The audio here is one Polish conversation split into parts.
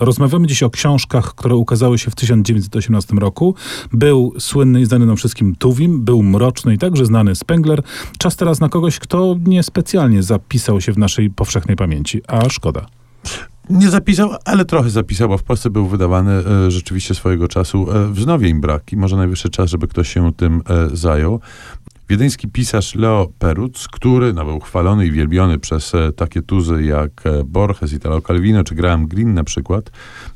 Rozmawiamy dziś o książkach, które ukazały się w 1918 roku. Był słynny i znany nam wszystkim Tuwim, był mroczny i także znany Spengler. Czas teraz na kogoś, kto niespecjalnie zapisał się w naszej powszechnej pamięci, a szkoda. Nie zapisał, ale trochę zapisał, bo w Polsce był wydawany e, rzeczywiście swojego czasu. E, wznowie im brak i może najwyższy czas, żeby ktoś się tym e, zajął. Wiedeński pisarz Leo Perutz, który no, był chwalony i wielbiony przez e, takie tuzy jak e, Borges, Italo Calvino czy Graham Greene na przykład.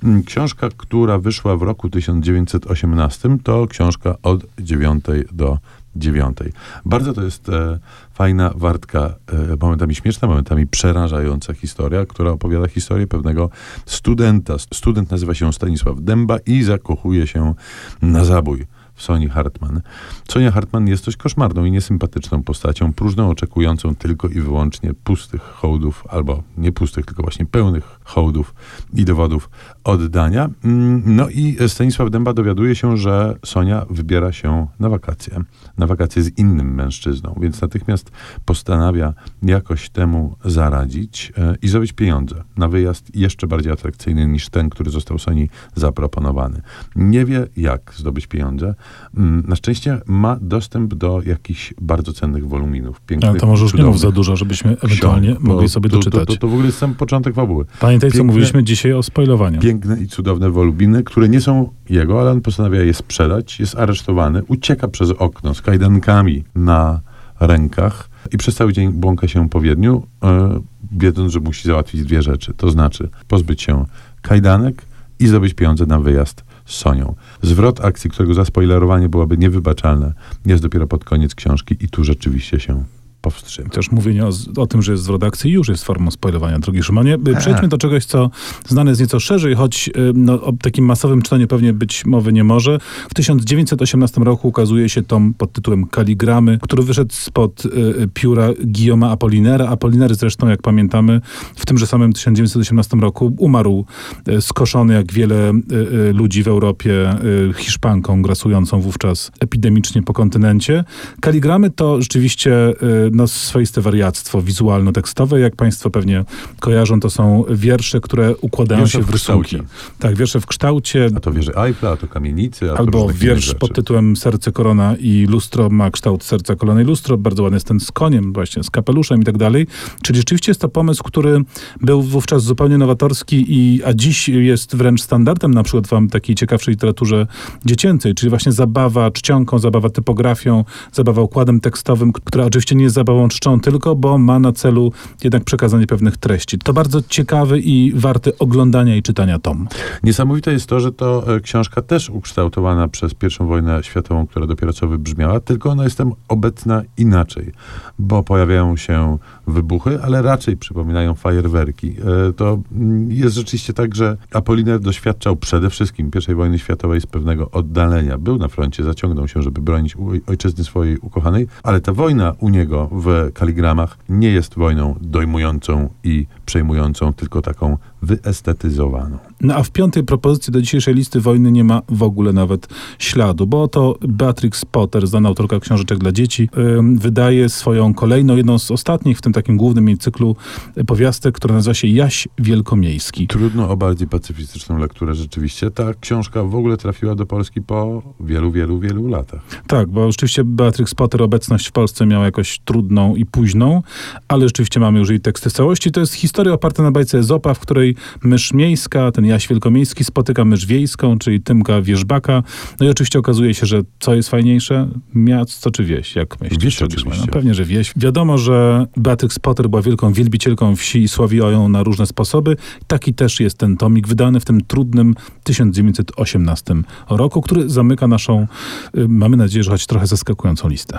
Mm, książka, która wyszła w roku 1918, to książka od 9 do 9. Bardzo to jest e, fajna, wartka, e, momentami śmieszna, momentami przerażająca historia, która opowiada historię pewnego studenta. Student nazywa się Stanisław Dęba i zakochuje się na zabój Soni Hartman. Sonia Hartman jest dość koszmarną i niesympatyczną postacią, próżną, oczekującą tylko i wyłącznie pustych hołdów, albo nie pustych, tylko właśnie pełnych hołdów i dowodów oddania. Mm, no i Stanisław Dęba dowiaduje się, że Sonia wybiera się na wakacje. Na wakacje z innym mężczyzną, więc natychmiast postanawia jakoś temu zaradzić e, i zrobić pieniądze na wyjazd jeszcze bardziej atrakcyjny niż ten, który został Soni zaproponowany. Nie wie, jak zdobyć pieniądze. Mm, na szczęście ma dostęp do jakichś bardzo cennych woluminów. Pięknych, Ale to może już nie mów za dużo, żebyśmy ewentualnie ksiąg, mogli sobie to, doczytać. To, to, to, w ogóle jest sam początek fabuły. Pamiętaj, co mówiliśmy dzisiaj o spoilowaniu. Piękne i cudowne woluminy, które nie są jego, ale on postanawia je sprzedać, jest aresztowany, ucieka przez okno z kajdankami na rękach i przez cały dzień błąka się po Wiedniu, yy, wiedząc, że musi załatwić dwie rzeczy. To znaczy pozbyć się kajdanek i zdobyć pieniądze na wyjazd Sonią. Zwrot akcji, którego zaspoilerowanie byłoby niewybaczalne, jest dopiero pod koniec książki i tu rzeczywiście się powstrzymać. Chociaż mówienie o, o, tym, że jest z redakcji już jest formą spoilowania, drogi Szymonie. Y, przejdźmy do czegoś, co znane jest nieco szerzej, choć y, no, o takim masowym czytaniu pewnie być mowy nie może. W 1918 roku ukazuje się tom pod tytułem Kaligramy, który wyszedł spod y, y pióra Guillaume'a Apollinera. Apolliner zresztą, jak pamiętamy, w tymże samym 1918 roku umarł y, skoszony, jak wiele y, ludzi w Europie, Hiszpanką grasującą wówczas epidemicznie po kontynencie. Kaligramy to rzeczywiście no, swoiste wariactwo wizualno-tekstowe. Jak Państwo pewnie kojarzą, to są wiersze, które układają wiersze się w, w rysunki. Tak, wiersze w kształcie. A to wieże Eiffla, a to kamienicy, a Albo wiersz pod tytułem Serce, korona i lustro ma kształt serca, korona i lustro. Bardzo ładny jest ten z koniem, właśnie z kapeluszem i tak dalej. Czyli rzeczywiście jest to pomysł, który był wówczas zupełnie nowatorski, i, a dziś jest wręcz standardem na przykład w takiej ciekawszej literaturze dziecięcej, czyli właśnie zabawa czcionką, zabawa typografią, zabawa układem tekstowym, która oczywiście nie jest zabawą czczą tylko, bo ma na celu jednak przekazanie pewnych treści. To bardzo ciekawy i warty oglądania i czytania tom. Niesamowite jest to, że to e, książka też ukształtowana przez I wojnę światową, która dopiero co wybrzmiała, tylko ona jest tam obecna inaczej, bo pojawiają się wybuchy, ale raczej przypominają fajerwerki. E, to mm, jest rzeczywiście tak, że Apoliner doświadczał przede wszystkim I wojny światowej z pewnego oddalenia. Był na froncie, zaciągnął się, żeby bronić ojczyzny swojej ukochanej, ale ta wojna u niego w kaligramach nie jest wojną dojmującą i przejmującą, tylko taką wyestetyzowaną. No a w piątej propozycji do dzisiejszej listy wojny nie ma w ogóle nawet śladu, bo oto Beatrix Potter, znana autorka książeczek dla dzieci, wydaje swoją kolejną, jedną z ostatnich w tym takim głównym jej cyklu powiastek, która nazywa się Jaś Wielkomiejski. Trudno o bardziej pacyfistyczną lekturę rzeczywiście. Ta książka w ogóle trafiła do Polski po wielu, wielu, wielu latach. Tak, bo rzeczywiście Beatrix Potter obecność w Polsce miała jakoś trudną i późną, ale rzeczywiście mamy już jej teksty w całości. To jest historia oparta na bajce Ezopa, w której mysz miejska, ten Jaś Wielkomiejski spotyka mysz wiejską, czyli Tymka Wierzbaka. No i oczywiście okazuje się, że co jest fajniejsze? Miasto czy wieś, jak myślisz? Wieś oczywiście. No pewnie, że wieś. Wiadomo, że Beatrix Potter była wielką wielbicielką wsi i sławiła ją na różne sposoby. Taki też jest ten tomik, wydany w tym trudnym 1918 roku, który zamyka naszą, y, mamy nadzieję, że choć trochę zaskakującą listę.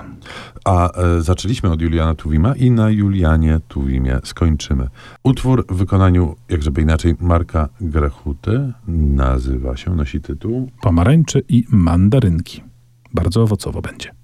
A e, zaczęliśmy od Juliana Tuwima i na Julianie Tuwimie skończymy. Utwór w wykonaniu, jak żeby inaczej, Marka Grechuty nazywa się, nosi tytuł Pomarańcze i mandarynki. Bardzo owocowo będzie.